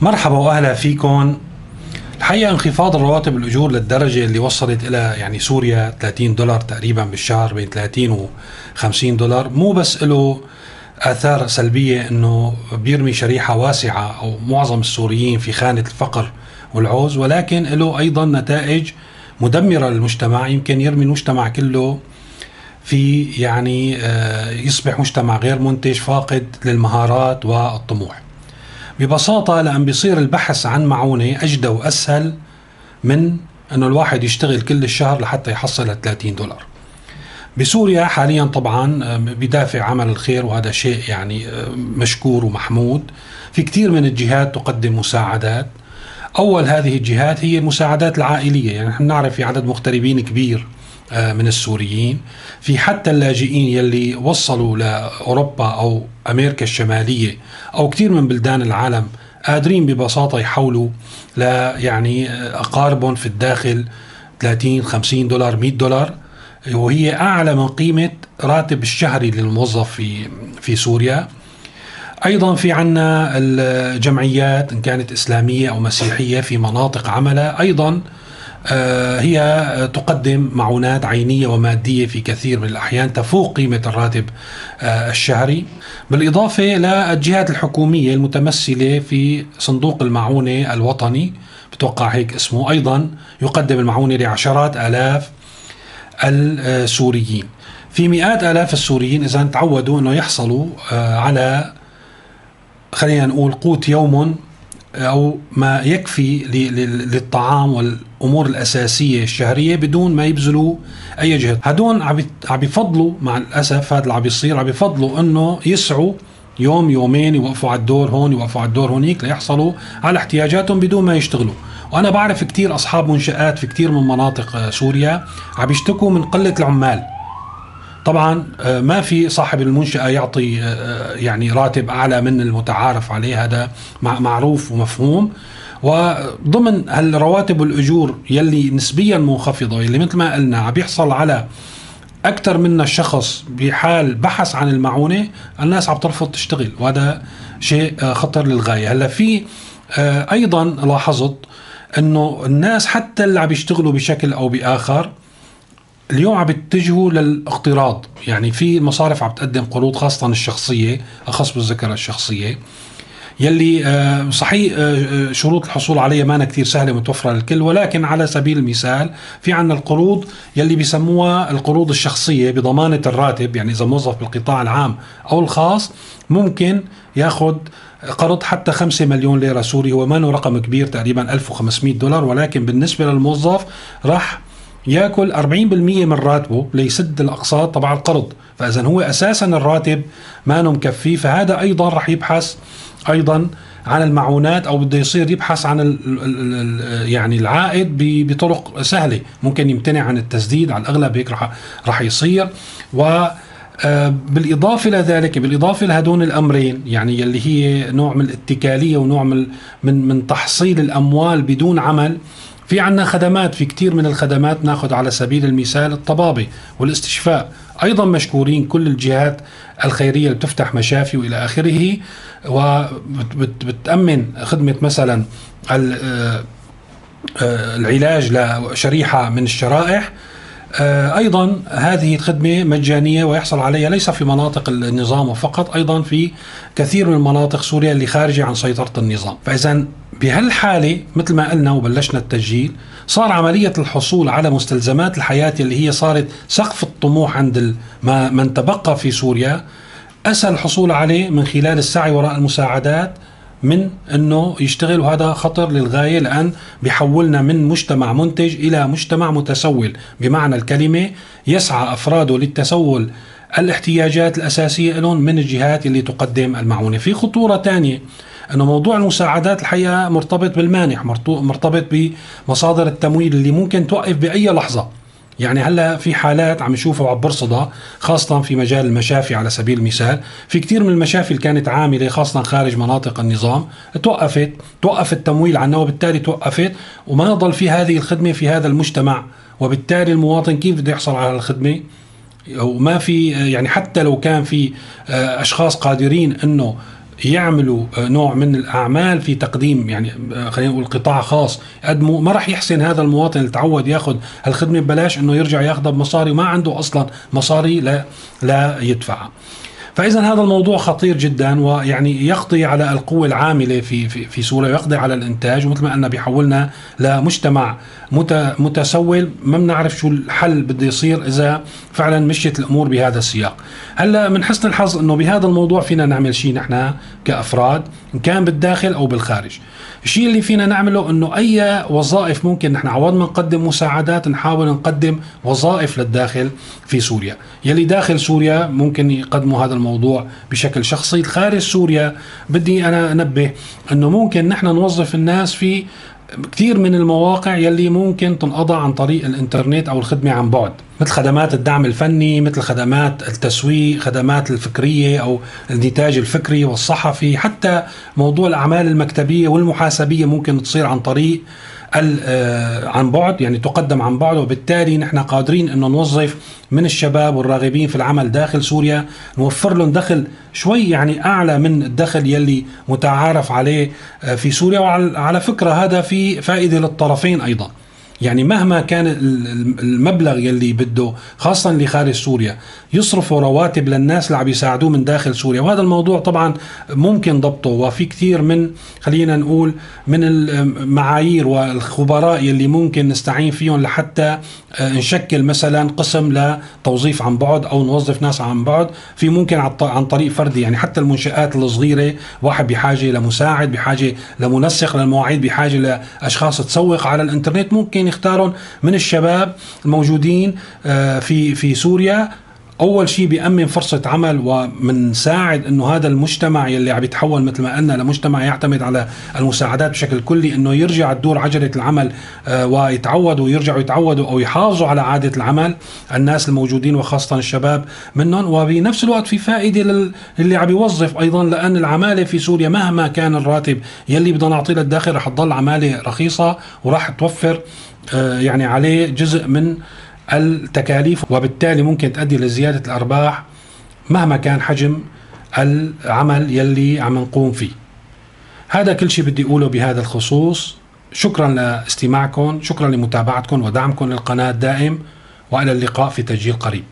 مرحبا وأهلا فيكم. الحقيقة انخفاض الرواتب الأجور للدرجة اللي وصلت إلى يعني سوريا 30 دولار تقريبا بالشهر بين 30 و 50 دولار. مو بس له آثار سلبية إنه بيرمي شريحة واسعة أو معظم السوريين في خانة الفقر والعوز ولكن له أيضا نتائج مدمرة للمجتمع. يمكن يرمي المجتمع كله في يعني آه، يصبح مجتمع غير منتج فاقد للمهارات والطموح. ببساطة لأن بيصير البحث عن معونة أجدى وأسهل من أنه الواحد يشتغل كل الشهر لحتى يحصل 30 دولار. بسوريا حاليا طبعا آه، بدافع عمل الخير وهذا شيء يعني آه، مشكور ومحمود. في كثير من الجهات تقدم مساعدات. أول هذه الجهات هي المساعدات العائلية. يعني نحن نعرف في عدد مغتربين كبير من السوريين. في حتى اللاجئين يلي وصلوا لأوروبا أو أمريكا الشمالية أو كثير من بلدان العالم قادرين ببساطة يحولوا ل يعني آه، أقاربهم في الداخل 30 50 دولار 100 دولار. وهي أعلى من قيمة راتب الشهري للموظف في في سوريا. أيضا في عنا الجمعيات إن كانت إسلامية أو مسيحية في مناطق عملها أيضا آه، هي تقدم معونات عينية ومادية في كثير من الأحيان تفوق قيمة الراتب آه، الشهري. بالإضافة للجهات الحكومية المتمثلة في صندوق المعونة الوطني بتوقع هيك اسمه أيضا يقدم المعونة لعشرات آلاف السوريين. في مئات آلاف السوريين إذا تعودوا أنه يحصلوا آه، على خلينا نقول قوت يوم أو ما يكفي للطعام والامور الأساسية الشهرية بدون ما يبذلوا أي جهد. هدول عم بيفضلوا مع الأسف هذا اللي عم بيصير عم بيفضلوا إنه يسعوا يوم يومين يوقفوا على الدور هون يوقفوا على الدور هونيك ليحصلوا على احتياجاتهم بدون ما يشتغلوا. وأنا بعرف كثير أصحاب منشآت في كثير من مناطق سوريا عم يشتكوا من قلة العمال. طبعا آه، ما في صاحب المنشأة يعطي آه، آه، يعني راتب أعلى من المتعارف عليه هذا معروف ومفهوم. وضمن هالرواتب والأجور يلي نسبيا منخفضة يلي مثل ما قلنا عم يحصل على أكثر منا الشخص بحال بحث عن المعونة الناس عم ترفض تشتغل وهذا شيء خطر للغاية. هلأ في أيضا لاحظت أنه الناس حتى اللي عم يشتغلوا بشكل أو بآخر اليوم عم بيتجهوا للاقتراض. يعني في مصارف عم تقدم قروض خاصة الشخصية أخص بالذكر الشخصية. يلي آه، صحيح آه، آه، شروط الحصول عليها ما كثير سهلة متوفرة للكل ولكن على سبيل المثال في عندنا القروض يلي بيسموها القروض الشخصية بضمانة الراتب يعني إذا موظف بالقطاع العام أو الخاص ممكن ياخذ قرض حتى 5 مليون ليرة سوري هو ما رقم كبير تقريبا 1500 دولار ولكن بالنسبة للموظف راح ياكل 40% من راتبه ليسد الأقساط تبع القرض. فإذا هو أساسا الراتب ما مكفيه فهذا أيضا رح يبحث أيضا عن المعونات أو بده يصير يبحث عن ال ال يعني العائد بطرق سهلة. ممكن يمتنع عن التسديد على الأغلب هيك رح رح يصير. و آه، بالإضافة إلى ذلك بالإضافة لهدول الأمرين يعني يلي هي نوع من الاتكالية ونوع من من من تحصيل الأموال بدون عمل في عنا خدمات في كثير من الخدمات ناخذ على سبيل المثال الطبابة والاستشفاء. أيضا مشكورين كل الجهات الخيرية اللي بتفتح مشافي وإلى آخره وبتأمن خدمة مثلا آه، آه، العلاج لشريحة من الشرائح. أيضا هذه الخدمه مجانية ويحصل عليها ليس في مناطق النظام فقط أيضا في كثير من مناطق سوريا اللي خارجة عن سيطرة النظام. فاذا بهالحالة مثل ما قلنا وبلشنا التسجيل صار عملية الحصول على مستلزمات الحياة اللي هي صارت سقف الطموح عند ما من تبقى في سوريا أسهل الحصول عليه من خلال السعي وراء المساعدات من أنه يشتغل وهذا خطر للغاية لأن بيحولنا من مجتمع منتج إلى مجتمع متسول. بمعنى الكلمة يسعى أفراده للتسول الاحتياجات الأساسية لهم من الجهات اللي تقدم المعونة. في خطورة ثانية أنه موضوع المساعدات الحقيقة مرتبط بالمانح مرتبط بمصادر التمويل اللي ممكن توقف بأي لحظة. يعني هلا في حالات عم نشوفها وعم برصدها خاصة في مجال المشافي على سبيل المثال، في كثير من المشافي اللي كانت عاملة خاصة خارج مناطق النظام توقفت، توقف التمويل عنها وبالتالي توقفت وما ضل في هذه الخدمة في هذا المجتمع، وبالتالي المواطن كيف بده يحصل على الخدمة؟ وما في يعني حتى لو كان في آه، أشخاص قادرين إنه يعملوا نوع من الأعمال في تقديم يعني خلينا نقول قطاع خاص يقدموا ما راح يحسن هذا المواطن اللي تعود ياخذ الخدمة ببلاش إنه يرجع ياخذها بمصاري وما عنده أصلا مصاري لا لا يدفعها. فإذا هذا الموضوع خطير جدا ويعني يقضي على القوة العاملة في في في سوريا ويقضي على الإنتاج. ومثل ما قلنا بيحولنا لمجتمع متسول. ما بنعرف شو الحل بده يصير إذا فعلا مشيت الأمور بهذا السياق. هلأ من حسن الحظ إنه بهذا الموضوع فينا نعمل شيء نحن كأفراد إن كان بالداخل أو بالخارج. الشيء اللي فينا نعمله إنه أي وظائف ممكن نحن عوض ما نقدم مساعدات نحاول نقدم وظائف للداخل في سوريا. يلي داخل سوريا ممكن يقدموا هذا الموضوع. بشكل شخصي. خارج سوريا بدي أنا أنبه إنه ممكن نحن نوظف الناس في كثير من المواقع يلي ممكن تنقضى عن طريق الإنترنت أو الخدمة عن بعد. مثل خدمات الدعم الفني مثل خدمات التسويق خدمات الفكرية أو النتاج الفكري والصحفي. حتى موضوع الأعمال المكتبية والمحاسبية ممكن تصير عن طريق عن بعد يعني تقدم عن بعد وبالتالي نحن قادرين إنه نوظف من الشباب والراغبين في العمل داخل سوريا. نوفر لهم دخل شوي يعني أعلى من الدخل يلي متعارف عليه آه، في سوريا وعلى فكرة هذا في فائدة للطرفين أيضا. يعني مهما كان المبلغ يلي بده خاصة اللي خارج سوريا يصرفوا رواتب للناس اللي عم يساعدوه من داخل سوريا. وهذا الموضوع طبعا ممكن ضبطه وفي كثير من خلينا نقول من المعايير والخبراء يلي ممكن نستعين فيهم لحتى آه، نشكل مثلا قسم لتوظيف عن بعد أو نوظف ناس عن بعد. في ممكن عن طريق فردي يعني حتى المنشآت الصغيرة واحد بحاجة لمساعد بحاجة لمنسق للمواعيد بحاجة لأشخاص تسوق على الإنترنت ممكن ممكن يختارهم من الشباب الموجودين آه، في في سوريا. أول شيء بيأمن فرصة عمل ومنساعد إنه هذا المجتمع يلي عم يتحول مثل ما قلنا لمجتمع يعتمد على المساعدات بشكل كلي إنه يرجع تدور عجلة العمل آه، ويتعودوا ويرجعوا يتعودوا أو يحافظوا على عادة العمل الناس الموجودين وخاصة الشباب منهم. وبنفس الوقت في فائدة للي عم يوظف أيضا لأن العمالة في سوريا مهما كان الراتب يلي بدنا نعطيه للداخل رح تضل عمالة رخيصة وراح توفر آه، يعني عليه جزء من التكاليف وبالتالي ممكن تؤدي لزيادة الأرباح مهما كان حجم العمل يلي عم نقوم فيه. هذا كل شيء بدي أقوله بهذا الخصوص. شكرا لاستماعكم شكرا لمتابعتكم ودعمكم للقناة دائم وإلى اللقاء في تسجيل قريب.